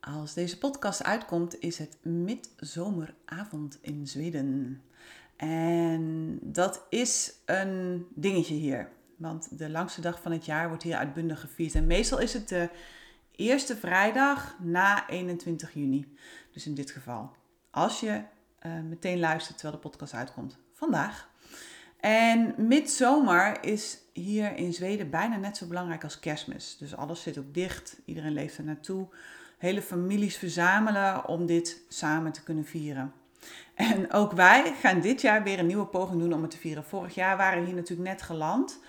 Als deze podcast uitkomt is het midzomeravond in Zweden. En dat is een dingetje hier. Want de langste dag van het jaar wordt hier uitbundig gevierd. En meestal is het de eerste vrijdag na 21 juni. Dus in dit geval. Als je uh, meteen luistert terwijl de podcast uitkomt. Vandaag. En midzomer is hier in Zweden bijna net zo belangrijk als kerstmis. Dus alles zit ook dicht. Iedereen leeft er naartoe. Hele families verzamelen om dit samen te kunnen vieren. En ook wij gaan dit jaar weer een nieuwe poging doen om het te vieren. Vorig jaar waren we hier natuurlijk net geland.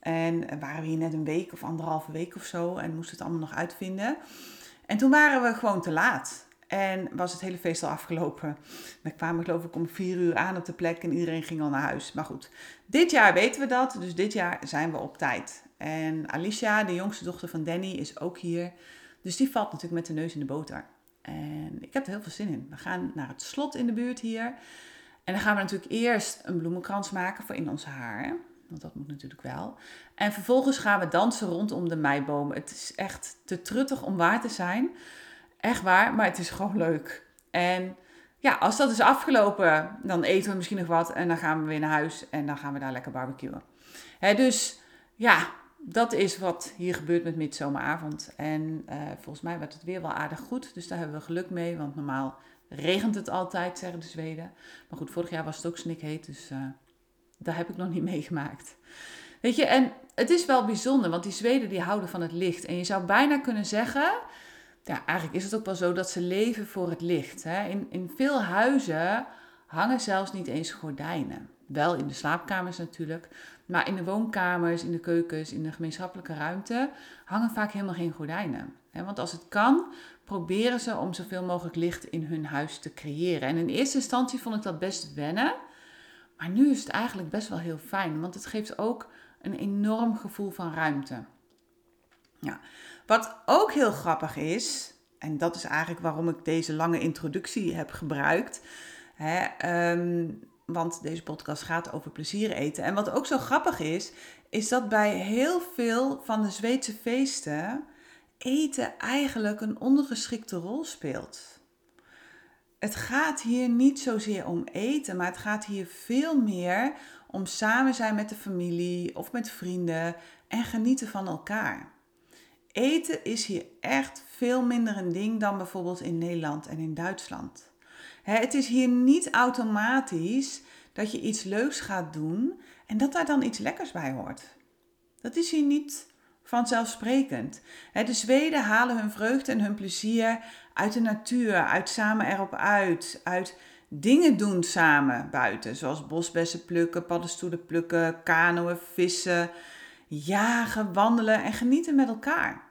En waren we hier net een week of anderhalve week of zo. En moesten het allemaal nog uitvinden. En toen waren we gewoon te laat. En was het hele feest al afgelopen. We kwamen geloof ik om vier uur aan op de plek en iedereen ging al naar huis. Maar goed, dit jaar weten we dat. Dus dit jaar zijn we op tijd. En Alicia, de jongste dochter van Danny, is ook hier. Dus die valt natuurlijk met de neus in de boter. En ik heb er heel veel zin in. We gaan naar het slot in de buurt hier. En dan gaan we natuurlijk eerst een bloemenkrans maken voor in onze haar. Want dat moet natuurlijk wel. En vervolgens gaan we dansen rondom de meiboom. Het is echt te truttig om waar te zijn. Echt waar, maar het is gewoon leuk. En ja, als dat is afgelopen, dan eten we misschien nog wat. En dan gaan we weer naar huis en dan gaan we daar lekker barbecuen. Dus ja, dat is wat hier gebeurt met midzomeravond. En uh, volgens mij werd het weer wel aardig goed. Dus daar hebben we geluk mee. Want normaal regent het altijd, zeggen de Zweden. Maar goed, vorig jaar was het ook snikheet. Dus uh, daar heb ik nog niet meegemaakt. Weet je, en het is wel bijzonder. Want die Zweden die houden van het licht. En je zou bijna kunnen zeggen... Ja, eigenlijk is het ook wel zo dat ze leven voor het licht. Hè? In, in veel huizen hangen zelfs niet eens gordijnen. Wel in de slaapkamers natuurlijk. Maar in de woonkamers, in de keukens, in de gemeenschappelijke ruimte hangen vaak helemaal geen gordijnen. Want als het kan, proberen ze om zoveel mogelijk licht in hun huis te creëren. En in eerste instantie vond ik dat best wennen. Maar nu is het eigenlijk best wel heel fijn, want het geeft ook een enorm gevoel van ruimte. Ja. Wat ook heel grappig is, en dat is eigenlijk waarom ik deze lange introductie heb gebruikt. Hè, ehm, want deze podcast gaat over plezier eten. En wat ook zo grappig is, is dat bij heel veel van de Zweedse feesten eten eigenlijk een ondergeschikte rol speelt. Het gaat hier niet zozeer om eten, maar het gaat hier veel meer om samen zijn met de familie of met vrienden en genieten van elkaar. Eten is hier echt veel minder een ding dan bijvoorbeeld in Nederland en in Duitsland. Het is hier niet automatisch dat je iets leuks gaat doen en dat daar dan iets lekkers bij hoort. Dat is hier niet vanzelfsprekend. De Zweden halen hun vreugde en hun plezier uit de natuur, uit samen erop uit, uit dingen doen samen buiten, zoals bosbessen plukken, paddenstoelen plukken, kanoën, vissen, jagen, wandelen en genieten met elkaar.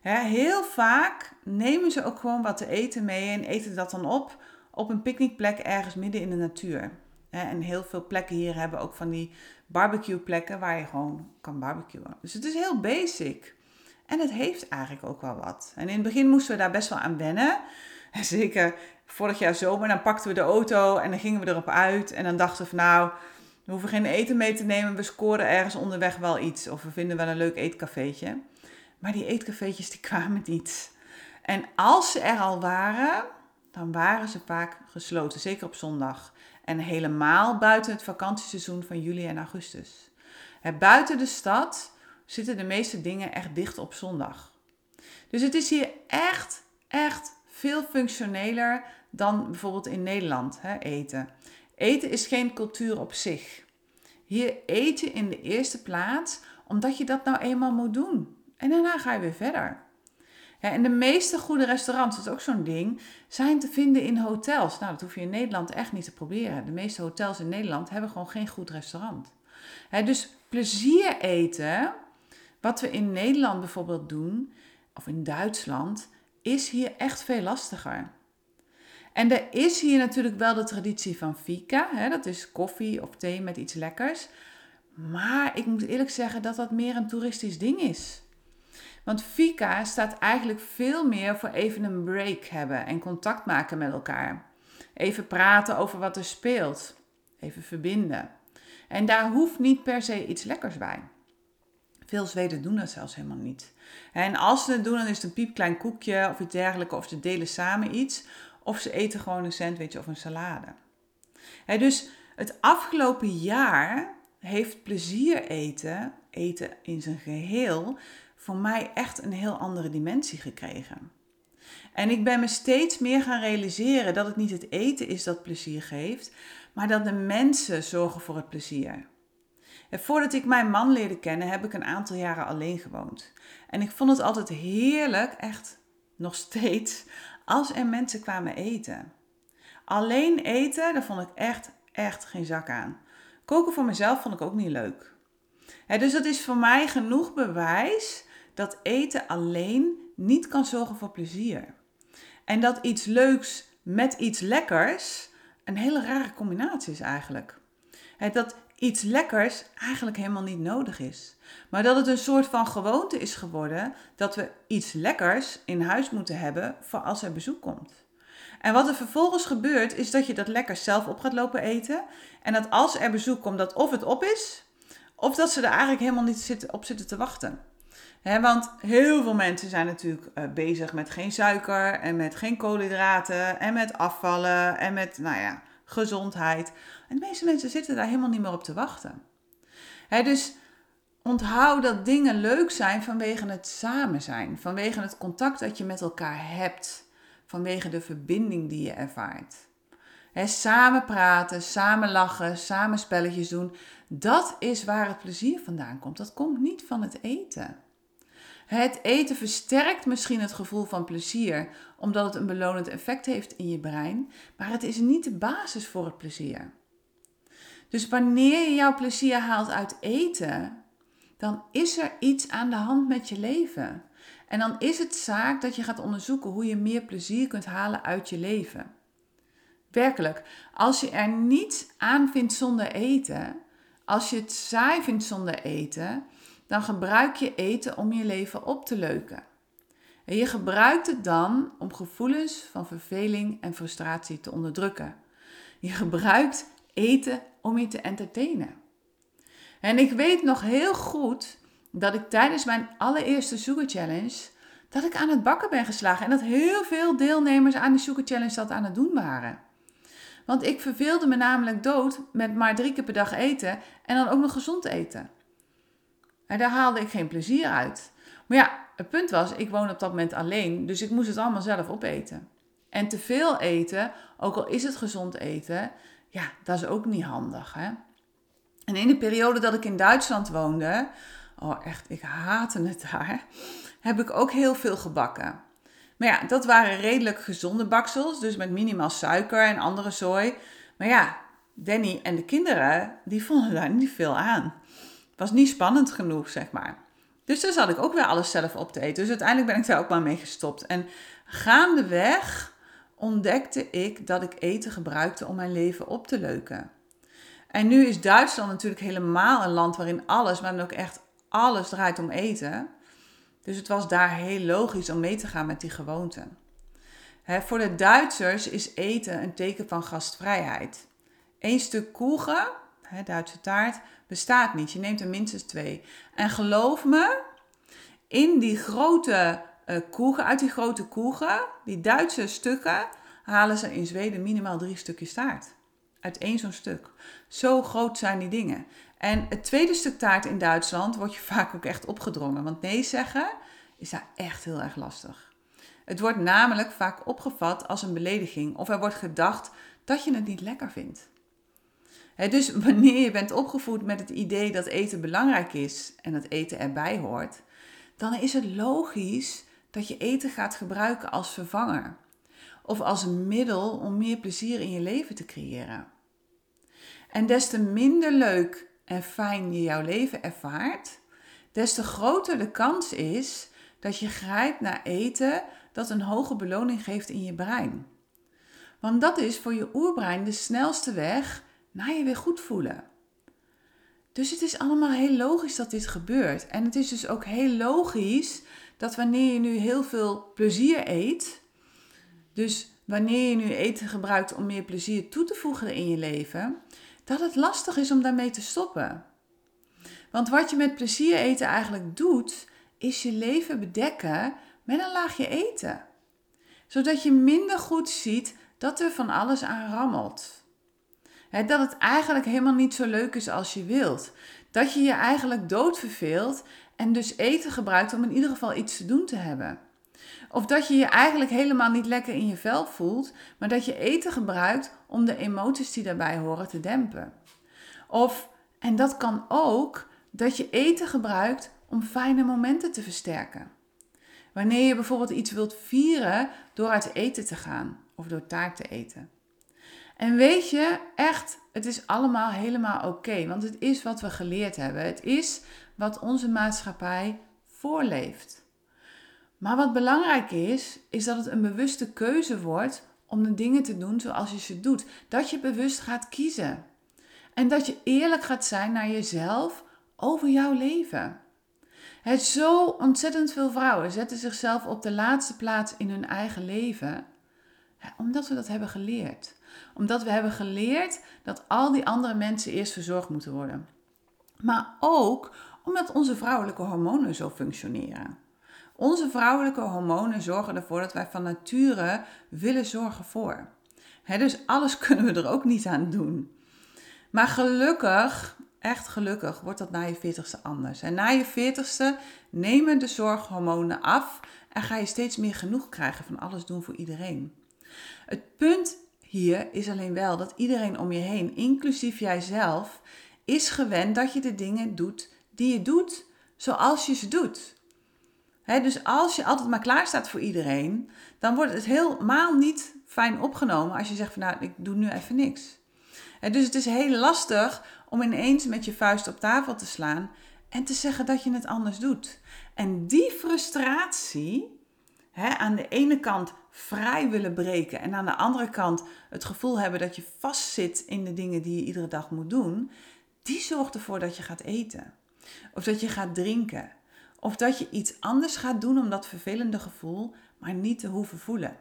Heel vaak nemen ze ook gewoon wat te eten mee en eten dat dan op op een picknickplek ergens midden in de natuur. En heel veel plekken hier hebben ook van die barbecue plekken waar je gewoon kan barbecuen. Dus het is heel basic. En het heeft eigenlijk ook wel wat. En in het begin moesten we daar best wel aan wennen. Zeker vorig jaar zomer, dan pakten we de auto en dan gingen we erop uit. En dan dachten we van nou, we hoeven geen eten mee te nemen. We scoren ergens onderweg wel iets. Of we vinden wel een leuk eetcafeetje. Maar die eetcafeetjes die kwamen niet. En als ze er al waren, dan waren ze vaak gesloten, zeker op zondag. En helemaal buiten het vakantieseizoen van juli en augustus. buiten de stad zitten de meeste dingen echt dicht op zondag. Dus het is hier echt, echt veel functioneler dan bijvoorbeeld in Nederland hè, eten. Eten is geen cultuur op zich. Hier eet je in de eerste plaats omdat je dat nou eenmaal moet doen. En daarna ga je weer verder. En de meeste goede restaurants, dat is ook zo'n ding, zijn te vinden in hotels. Nou, dat hoef je in Nederland echt niet te proberen. De meeste hotels in Nederland hebben gewoon geen goed restaurant. dus plezier eten, wat we in Nederland bijvoorbeeld doen, of in Duitsland, is hier echt veel lastiger. En er is hier natuurlijk wel de traditie van fika. Dat is koffie of thee met iets lekkers. Maar ik moet eerlijk zeggen dat dat meer een toeristisch ding is. Want fika staat eigenlijk veel meer voor even een break hebben en contact maken met elkaar. Even praten over wat er speelt. Even verbinden. En daar hoeft niet per se iets lekkers bij. Veel Zweden doen dat zelfs helemaal niet. En als ze het doen, dan is het een piepklein koekje of iets dergelijks, of ze delen samen iets, of ze eten gewoon een sandwich of een salade. dus het afgelopen jaar heeft plezier eten, eten in zijn geheel, voor mij echt een heel andere dimensie gekregen. En ik ben me steeds meer gaan realiseren dat het niet het eten is dat plezier geeft, maar dat de mensen zorgen voor het plezier. En voordat ik mijn man leerde kennen, heb ik een aantal jaren alleen gewoond. En ik vond het altijd heerlijk, echt nog steeds, als er mensen kwamen eten. Alleen eten, daar vond ik echt, echt geen zak aan. Koken voor mezelf vond ik ook niet leuk. dus dat is voor mij genoeg bewijs dat eten alleen niet kan zorgen voor plezier. En dat iets leuks met iets lekkers een hele rare combinatie is eigenlijk. dat iets lekkers eigenlijk helemaal niet nodig is. Maar dat het een soort van gewoonte is geworden dat we iets lekkers in huis moeten hebben voor als er bezoek komt. En wat er vervolgens gebeurt is dat je dat lekker zelf op gaat lopen eten. En dat als er bezoek komt, dat of het op is, of dat ze er eigenlijk helemaal niet op zitten te wachten. Want heel veel mensen zijn natuurlijk uh, bezig met geen suiker en met geen koolhydraten en met afvallen en met, nou ja, gezondheid. En de meeste mensen zitten daar helemaal niet meer op te wachten. dus onthoud dat dingen leuk zijn vanwege het samen zijn, vanwege het contact dat je met elkaar hebt, vanwege de verbinding die je ervaart. samen praten, samen lachen, samen spelletjes doen, dat is waar het plezier vandaan komt. Dat komt niet van het eten. Het eten versterkt misschien het gevoel van plezier, omdat het een belonend effect heeft in je brein, maar het is niet de basis voor het plezier. Dus wanneer je jouw plezier haalt uit eten, dan is er iets aan de hand met je leven. En dan is het zaak dat je gaat onderzoeken hoe je meer plezier kunt halen uit je leven. Werkelijk, als je er niets aan vindt zonder eten, als je het saai vindt zonder eten, dan gebruik je eten om je leven op te leuken. En je gebruikt het dan om gevoelens van verveling en frustratie te onderdrukken. Je gebruikt eten om je te entertainen. En ik weet nog heel goed dat ik tijdens mijn allereerste Sugar Challenge dat ik aan het bakken ben geslagen en dat heel veel deelnemers aan de Sugar Challenge dat aan het doen waren. Want ik verveelde me namelijk dood met maar drie keer per dag eten en dan ook nog gezond eten. En daar haalde ik geen plezier uit. Maar ja, het punt was, ik woon op dat moment alleen, dus ik moest het allemaal zelf opeten. En te veel eten, ook al is het gezond eten, ja, dat is ook niet handig. Hè? En in de periode dat ik in Duitsland woonde, oh echt, ik haatte het daar, heb ik ook heel veel gebakken. Maar ja, dat waren redelijk gezonde baksels, dus met minimaal suiker en andere zooi. Maar ja, Danny en de kinderen, die vonden daar niet veel aan was niet spannend genoeg, zeg maar. Dus daar zat ik ook weer alles zelf op te eten. Dus uiteindelijk ben ik daar ook maar mee gestopt. En gaandeweg ontdekte ik dat ik eten gebruikte om mijn leven op te leuken. En nu is Duitsland natuurlijk helemaal een land waarin alles, maar dan ook echt alles draait om eten. Dus het was daar heel logisch om mee te gaan met die gewoonten. voor de Duitsers is eten een teken van gastvrijheid. Eén stuk koegen, Duitse taart, bestaat niet. Je neemt er minstens twee. En geloof me, in die grote uh, koegen, uit die grote koegen, die Duitse stukken, halen ze in Zweden minimaal drie stukjes taart. Uit één zo'n stuk. Zo groot zijn die dingen. En het tweede stuk taart in Duitsland wordt je vaak ook echt opgedrongen. Want nee zeggen is daar echt heel erg lastig. Het wordt namelijk vaak opgevat als een belediging. Of er wordt gedacht dat je het niet lekker vindt dus wanneer je bent opgevoed met het idee dat eten belangrijk is en dat eten erbij hoort, dan is het logisch dat je eten gaat gebruiken als vervanger of als een middel om meer plezier in je leven te creëren. En des te minder leuk en fijn je jouw leven ervaart, des te groter de kans is dat je grijpt naar eten dat een hoge beloning geeft in je brein. Want dat is voor je oerbrein de snelste weg naar je weer goed voelen. Dus het is allemaal heel logisch dat dit gebeurt. En het is dus ook heel logisch dat wanneer je nu heel veel plezier eet, dus wanneer je nu eten gebruikt om meer plezier toe te voegen in je leven, dat het lastig is om daarmee te stoppen. Want wat je met plezier eten eigenlijk doet, is je leven bedekken met een laagje eten. Zodat je minder goed ziet dat er van alles aan rammelt. Dat het eigenlijk helemaal niet zo leuk is als je wilt. Dat je je eigenlijk dood verveelt en dus eten gebruikt om in ieder geval iets te doen te hebben. Of dat je je eigenlijk helemaal niet lekker in je vel voelt, maar dat je eten gebruikt om de emoties die daarbij horen te dempen. Of, en dat kan ook, dat je eten gebruikt om fijne momenten te versterken. Wanneer je bijvoorbeeld iets wilt vieren door uit eten te gaan of door taart te eten. En weet je, echt, het is allemaal helemaal oké, want het is wat we geleerd hebben. Het is wat onze maatschappij voorleeft. Maar wat belangrijk is, is dat het een bewuste keuze wordt om de dingen te doen zoals je ze doet. Dat je bewust gaat kiezen. En dat je eerlijk gaat zijn naar jezelf over jouw leven. Het zo ontzettend veel vrouwen zetten zichzelf op de laatste plaats in hun eigen leven, omdat we dat hebben geleerd. Omdat we hebben geleerd dat al die andere mensen eerst verzorgd moeten worden. Maar ook omdat onze vrouwelijke hormonen zo functioneren. Onze vrouwelijke hormonen zorgen ervoor dat wij van nature willen zorgen voor. dus alles kunnen we er ook niet aan doen. Maar gelukkig, echt gelukkig, wordt dat na je 40ste anders. En na je 40ste nemen de zorghormonen af en ga je steeds meer genoeg krijgen van alles doen voor iedereen. Het punt hier is alleen wel dat iedereen om je heen, inclusief jijzelf, is gewend dat je de dingen doet die je doet zoals je ze doet. dus als je altijd maar klaar staat voor iedereen, dan wordt het helemaal niet fijn opgenomen als je zegt van nou, ik doe nu even niks. dus het is heel lastig om ineens met je vuist op tafel te slaan en te zeggen dat je het anders doet. En die frustratie, aan de ene kant vrij willen breken en aan de andere kant het gevoel hebben dat je vastzit in de dingen die je iedere dag moet doen, die zorgt ervoor dat je gaat eten. Of dat je gaat drinken. Of dat je iets anders gaat doen om dat vervelende gevoel maar niet te hoeven voelen.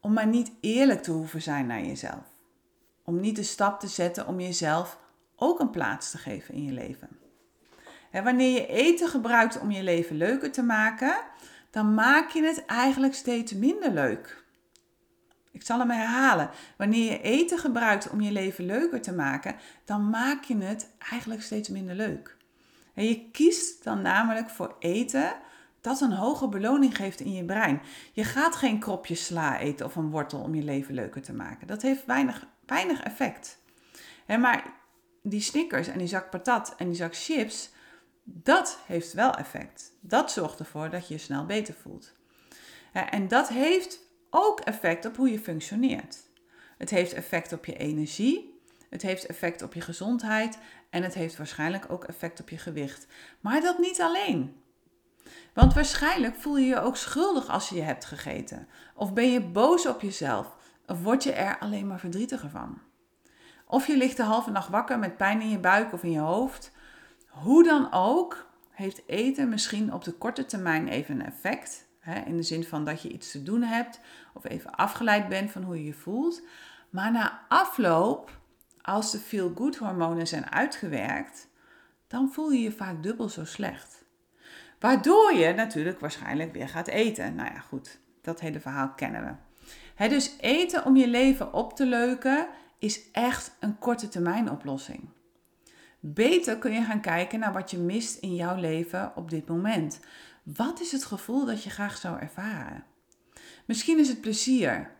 Om maar niet eerlijk te hoeven zijn naar jezelf. Om niet de stap te zetten om jezelf ook een plaats te geven in je leven. En wanneer je eten gebruikt om je leven leuker te maken, dan maak je het eigenlijk steeds minder leuk. Ik zal hem herhalen. Wanneer je eten gebruikt om je leven leuker te maken, dan maak je het eigenlijk steeds minder leuk. En je kiest dan namelijk voor eten dat een hoge beloning geeft in je brein. Je gaat geen kropje sla eten of een wortel om je leven leuker te maken. Dat heeft weinig, weinig effect. maar die snickers en die zak patat en die zak chips, dat heeft wel effect. Dat zorgt ervoor dat je je snel beter voelt. En dat heeft ook effect op hoe je functioneert. Het heeft effect op je energie, het heeft effect op je gezondheid en het heeft waarschijnlijk ook effect op je gewicht. Maar dat niet alleen. Want waarschijnlijk voel je je ook schuldig als je je hebt gegeten. Of ben je boos op jezelf. Of word je er alleen maar verdrietiger van. Of je ligt de halve nacht wakker met pijn in je buik of in je hoofd. Hoe dan ook, heeft eten misschien op de korte termijn even een effect. Hè, in de zin van dat je iets te doen hebt of even afgeleid bent van hoe je je voelt. Maar na afloop, als de feel-good hormonen zijn uitgewerkt, dan voel je je vaak dubbel zo slecht. Waardoor je natuurlijk waarschijnlijk weer gaat eten. Nou ja, goed, dat hele verhaal kennen we. dus eten om je leven op te leuken is echt een korte termijn oplossing. Beter kun je gaan kijken naar wat je mist in jouw leven op dit moment. Wat is het gevoel dat je graag zou ervaren? Misschien is het plezier.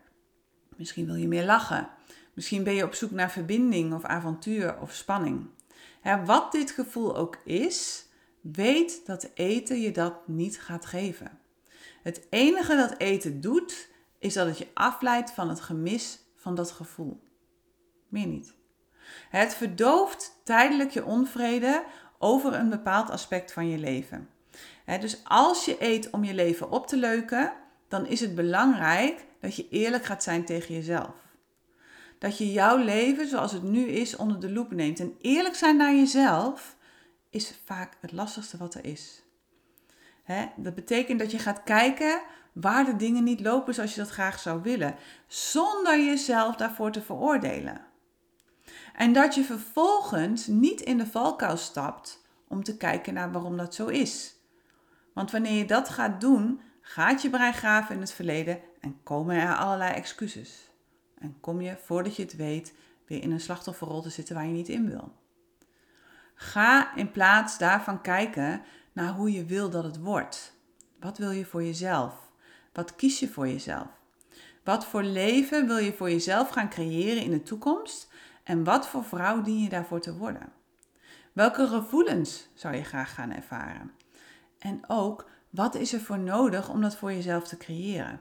Misschien wil je meer lachen. Misschien ben je op zoek naar verbinding of avontuur of spanning. wat dit gevoel ook is, weet dat eten je dat niet gaat geven. Het enige dat eten doet, is dat het je afleidt van het gemis van dat gevoel. Meer niet. Het verdooft tijdelijk je onvrede over een bepaald aspect van je leven. dus als je eet om je leven op te leuken, dan is het belangrijk dat je eerlijk gaat zijn tegen jezelf. Dat je jouw leven zoals het nu is onder de loep neemt. En eerlijk zijn naar jezelf is vaak het lastigste wat er is. dat betekent dat je gaat kijken waar de dingen niet lopen zoals je dat graag zou willen, zonder jezelf daarvoor te veroordelen. En dat je vervolgens niet in de valkuil stapt om te kijken naar waarom dat zo is. Want wanneer je dat gaat doen, gaat je brein graven in het verleden en komen er allerlei excuses. En kom je, voordat je het weet, weer in een slachtofferrol te zitten waar je niet in wil. Ga in plaats daarvan kijken naar hoe je wil dat het wordt. Wat wil je voor jezelf? Wat kies je voor jezelf? Wat voor leven wil je voor jezelf gaan creëren in de toekomst? En wat voor vrouw dien je daarvoor te worden? Welke gevoelens zou je graag gaan ervaren? En ook, wat is er voor nodig om dat voor jezelf te creëren?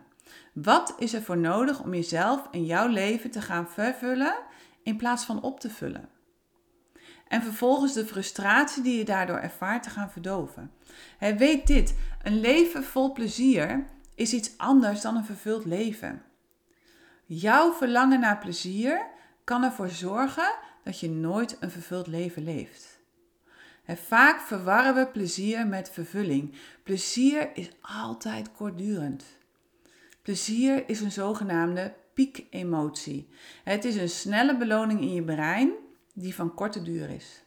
Wat is er voor nodig om jezelf en jouw leven te gaan vervullen in plaats van op te vullen? En vervolgens de frustratie die je daardoor ervaart te gaan verdoven. He, weet dit: een leven vol plezier is iets anders dan een vervuld leven. Jouw verlangen naar plezier kan ervoor zorgen dat je nooit een vervuld leven leeft. Vaak verwarren we plezier met vervulling. Plezier is altijd kortdurend. Plezier is een zogenaamde piekemotie. Het is een snelle beloning in je brein die van korte duur is.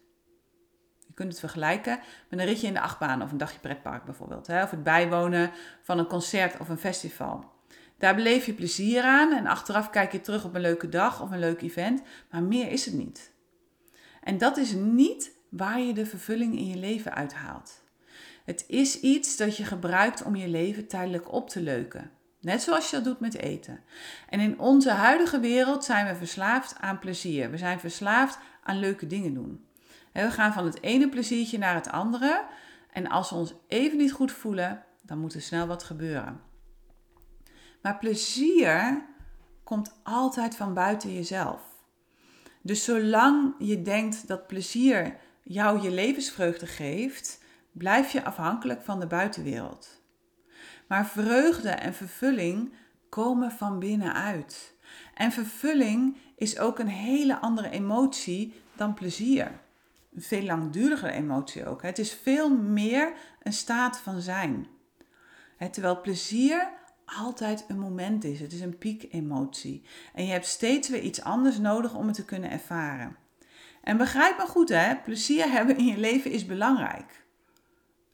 Je kunt het vergelijken met een ritje in de achtbaan of een dagje pretpark bijvoorbeeld. Of het bijwonen van een concert of een festival. Daar beleef je plezier aan en achteraf kijk je terug op een leuke dag of een leuk event, maar meer is het niet. En dat is niet waar je de vervulling in je leven uithaalt. Het is iets dat je gebruikt om je leven tijdelijk op te leuken. Net zoals je dat doet met eten. En in onze huidige wereld zijn we verslaafd aan plezier. We zijn verslaafd aan leuke dingen doen. We gaan van het ene pleziertje naar het andere. En als we ons even niet goed voelen, dan moet er snel wat gebeuren. Maar plezier komt altijd van buiten jezelf. Dus zolang je denkt dat plezier jou je levensvreugde geeft, blijf je afhankelijk van de buitenwereld. Maar vreugde en vervulling komen van binnenuit. En vervulling is ook een hele andere emotie dan plezier. Een veel langdurigere emotie ook. Het is veel meer een staat van zijn. Terwijl plezier altijd een moment is. Het is een piekemotie. En je hebt steeds weer iets anders nodig om het te kunnen ervaren. En begrijp me goed, hè? plezier hebben in je leven is belangrijk.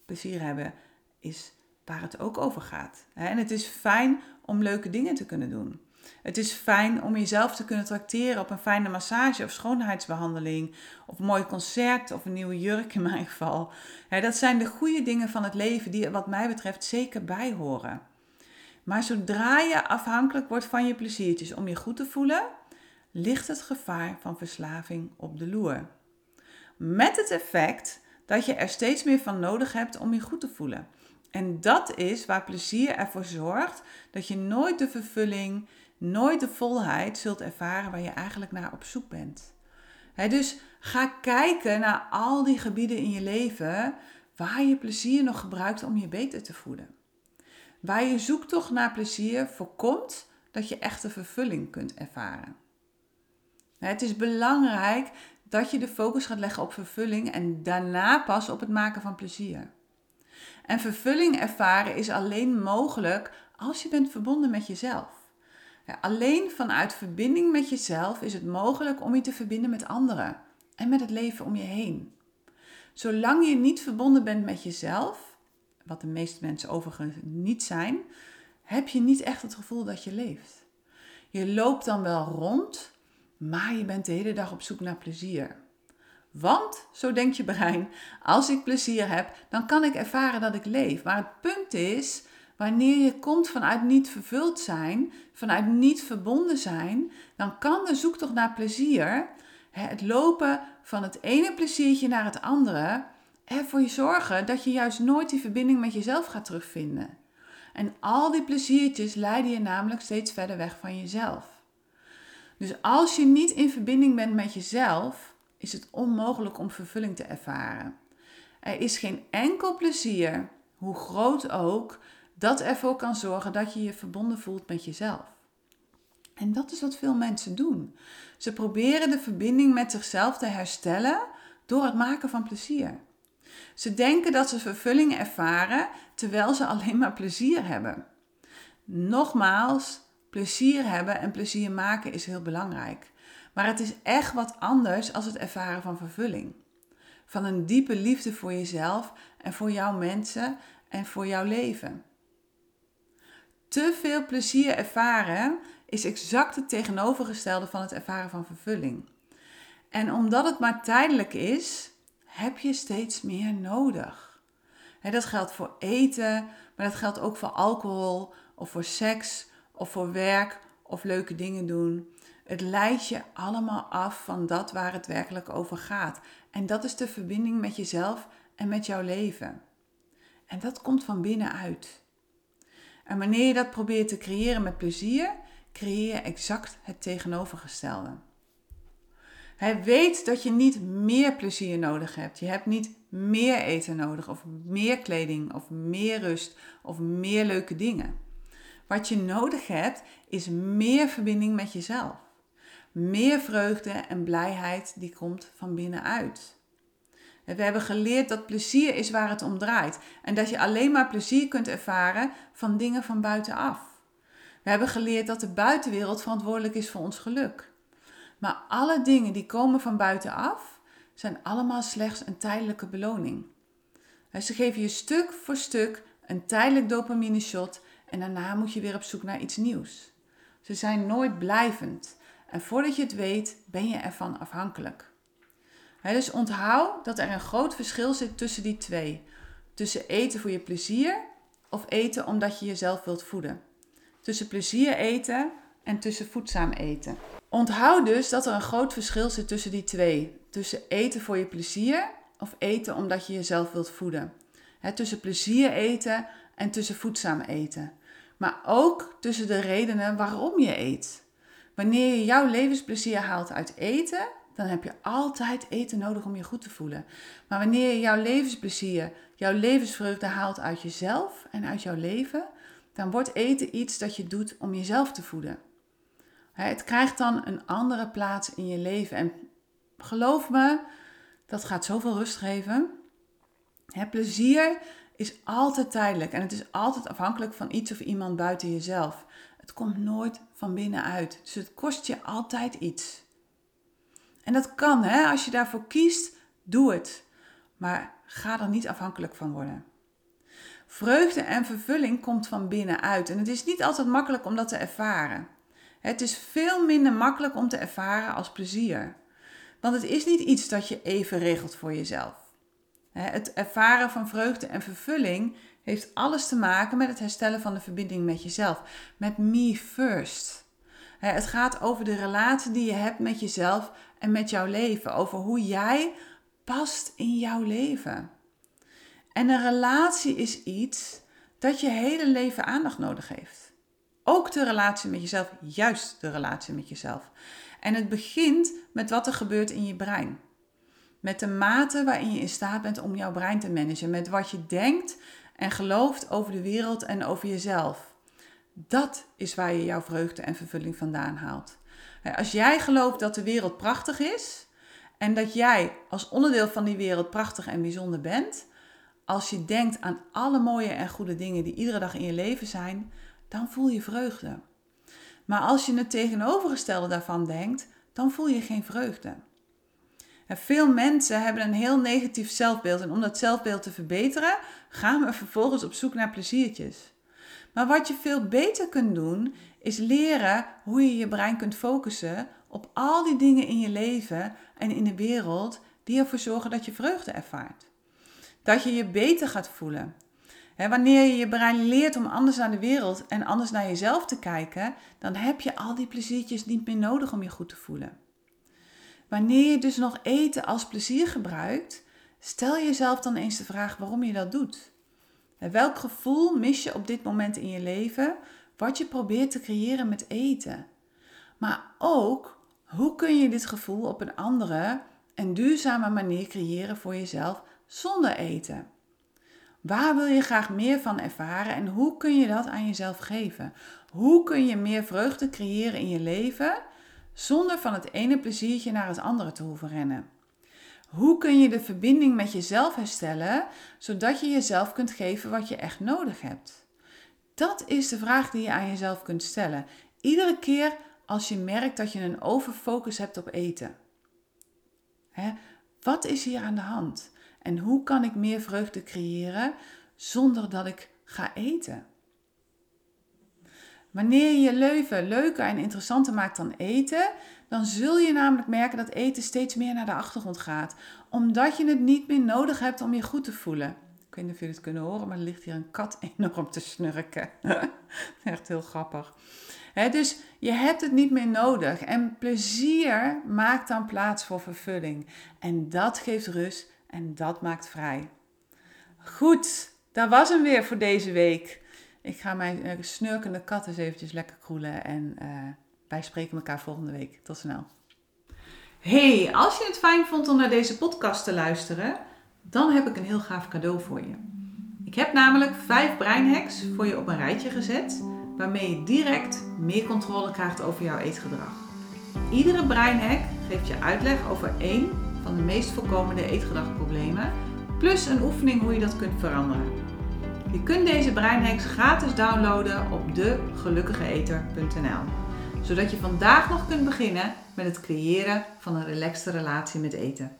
Plezier hebben is waar het ook over gaat. En het is fijn om leuke dingen te kunnen doen. Het is fijn om jezelf te kunnen tracteren op een fijne massage of schoonheidsbehandeling. Of een mooi concert of een nieuwe jurk in mijn geval. Dat zijn de goede dingen van het leven die wat mij betreft zeker bij horen. Maar zodra je afhankelijk wordt van je pleziertjes om je goed te voelen, ligt het gevaar van verslaving op de loer. Met het effect dat je er steeds meer van nodig hebt om je goed te voelen. En dat is waar plezier ervoor zorgt dat je nooit de vervulling, nooit de volheid zult ervaren waar je eigenlijk naar op zoek bent. dus ga kijken naar al die gebieden in je leven waar je plezier nog gebruikt om je beter te voelen. Waar je zoektocht naar plezier voorkomt dat je echte vervulling kunt ervaren. Het is belangrijk dat je de focus gaat leggen op vervulling en daarna pas op het maken van plezier. En vervulling ervaren is alleen mogelijk als je bent verbonden met jezelf. Alleen vanuit verbinding met jezelf is het mogelijk om je te verbinden met anderen en met het leven om je heen. Zolang je niet verbonden bent met jezelf, wat de meeste mensen overigens niet zijn, heb je niet echt het gevoel dat je leeft. Je loopt dan wel rond, maar je bent de hele dag op zoek naar plezier. Want, zo denkt je brein, als ik plezier heb, dan kan ik ervaren dat ik leef. Maar het punt is, wanneer je komt vanuit niet vervuld zijn, vanuit niet verbonden zijn, dan kan de zoektocht naar plezier, het lopen van het ene pleziertje naar het andere, ervoor je zorgen dat je juist nooit die verbinding met jezelf gaat terugvinden. En al die pleziertjes leiden je namelijk steeds verder weg van jezelf. Dus als je niet in verbinding bent met jezelf, is het onmogelijk om vervulling te ervaren. Er is geen enkel plezier, hoe groot ook, dat ervoor kan zorgen dat je je verbonden voelt met jezelf. En dat is wat veel mensen doen. Ze proberen de verbinding met zichzelf te herstellen door het maken van plezier. Ze denken dat ze vervulling ervaren terwijl ze alleen maar plezier hebben. Nogmaals, plezier hebben en plezier maken is heel belangrijk. Maar het is echt wat anders als het ervaren van vervulling. Van een diepe liefde voor jezelf en voor jouw mensen en voor jouw leven. Te veel plezier ervaren is exact het tegenovergestelde van het ervaren van vervulling. En omdat het maar tijdelijk is, heb je steeds meer nodig. dat geldt voor eten, maar dat geldt ook voor alcohol of voor seks of voor werk of leuke dingen doen. Het leidt je allemaal af van dat waar het werkelijk over gaat. En dat is de verbinding met jezelf en met jouw leven. En dat komt van binnenuit. En wanneer je dat probeert te creëren met plezier, creëer je exact het tegenovergestelde. Hij weet dat je niet meer plezier nodig hebt. Je hebt niet meer eten nodig, of meer kleding, of meer rust, of meer leuke dingen. Wat je nodig hebt, is meer verbinding met jezelf. Meer vreugde en blijheid die komt van binnenuit. We hebben geleerd dat plezier is waar het om draait en dat je alleen maar plezier kunt ervaren van dingen van buitenaf. We hebben geleerd dat de buitenwereld verantwoordelijk is voor ons geluk. Maar alle dingen die komen van buitenaf zijn allemaal slechts een tijdelijke beloning. Ze geven je stuk voor stuk een tijdelijk dopamine shot en daarna moet je weer op zoek naar iets nieuws. Ze zijn nooit blijvend en voordat je het weet ben je ervan afhankelijk. dus onthoud dat er een groot verschil zit tussen die twee. Tussen eten voor je plezier of eten omdat je jezelf wilt voeden. Tussen plezier eten en tussen voedzaam eten. Onthoud dus dat er een groot verschil zit tussen die twee. Tussen eten voor je plezier of eten omdat je jezelf wilt voeden. tussen plezier eten en tussen voedzaam eten. Maar ook tussen de redenen waarom je eet. Wanneer je jouw levensplezier haalt uit eten, dan heb je altijd eten nodig om je goed te voelen. Maar wanneer je jouw levensplezier, jouw levensvreugde haalt uit jezelf en uit jouw leven, dan wordt eten iets dat je doet om jezelf te voeden. Het krijgt dan een andere plaats in je leven. En geloof me, dat gaat zoveel rust geven. Plezier is altijd tijdelijk en het is altijd afhankelijk van iets of iemand buiten jezelf. Het komt nooit van binnenuit. Dus het kost je altijd iets. En dat kan, hè? als je daarvoor kiest, doe het. Maar ga er niet afhankelijk van worden. Vreugde en vervulling komt van binnenuit en het is niet altijd makkelijk om dat te ervaren. Het is veel minder makkelijk om te ervaren als plezier. Want het is niet iets dat je even regelt voor jezelf. Het ervaren van vreugde en vervulling heeft alles te maken met het herstellen van de verbinding met jezelf. Met me first. Het gaat over de relatie die je hebt met jezelf en met jouw leven. Over hoe jij past in jouw leven. En een relatie is iets dat je hele leven aandacht nodig heeft. Ook de relatie met jezelf, juist de relatie met jezelf. En het begint met wat er gebeurt in je brein. Met de mate waarin je in staat bent om jouw brein te managen. Met wat je denkt en gelooft over de wereld en over jezelf. Dat is waar je jouw vreugde en vervulling vandaan haalt. Als jij gelooft dat de wereld prachtig is en dat jij als onderdeel van die wereld prachtig en bijzonder bent, als je denkt aan alle mooie en goede dingen die iedere dag in je leven zijn, dan voel je vreugde. Maar als je het tegenovergestelde daarvan denkt, dan voel je geen vreugde. En veel mensen hebben een heel negatief zelfbeeld en om dat zelfbeeld te verbeteren, gaan we vervolgens op zoek naar pleziertjes. Maar wat je veel beter kunt doen, is leren hoe je je brein kunt focussen op al die dingen in je leven en in de wereld die ervoor zorgen dat je vreugde ervaart. Dat je je beter gaat voelen, wanneer je je brein leert om anders naar de wereld en anders naar jezelf te kijken, dan heb je al die pleziertjes niet meer nodig om je goed te voelen. Wanneer je dus nog eten als plezier gebruikt, stel jezelf dan eens de vraag waarom je dat doet. welk gevoel mis je op dit moment in je leven wat je probeert te creëren met eten? Maar ook, hoe kun je dit gevoel op een andere en duurzame manier creëren voor jezelf zonder eten? Waar wil je graag meer van ervaren en hoe kun je dat aan jezelf geven? Hoe kun je meer vreugde creëren in je leven zonder van het ene pleziertje naar het andere te hoeven rennen? Hoe kun je de verbinding met jezelf herstellen zodat je jezelf kunt geven wat je echt nodig hebt? Dat is de vraag die je aan jezelf kunt stellen. Iedere keer als je merkt dat je een overfocus hebt op eten. Hè? Wat is hier aan de hand? En hoe kan ik meer vreugde creëren zonder dat ik ga eten? Wanneer je je leven leuker en interessanter maakt dan eten, dan zul je namelijk merken dat eten steeds meer naar de achtergrond gaat, omdat je het niet meer nodig hebt om je goed te voelen. Ik weet niet of jullie het kunnen horen, maar er ligt hier een kat enorm te snurken. Echt heel grappig. dus je hebt het niet meer nodig. En plezier maakt dan plaats voor vervulling. En dat geeft rust en dat maakt vrij. Goed, dat was hem weer voor deze week. Ik ga mijn uh, snurkende kat eens eventjes lekker kroelen. En uh, wij spreken elkaar volgende week. Tot snel. Hey, als je het fijn vond om naar deze podcast te luisteren, dan heb ik een heel gaaf cadeau voor je. Ik heb namelijk vijf breinhacks voor je op een rijtje gezet, waarmee je direct meer controle krijgt over jouw eetgedrag. Iedere breinhack geeft je uitleg over één van de meest voorkomende eetgedragproblemen, plus een oefening hoe je dat kunt veranderen. Je kunt deze breinhacks gratis downloaden op degelukkigeeter.nl, zodat je vandaag nog kunt beginnen met het creëren van een relaxte relatie met eten.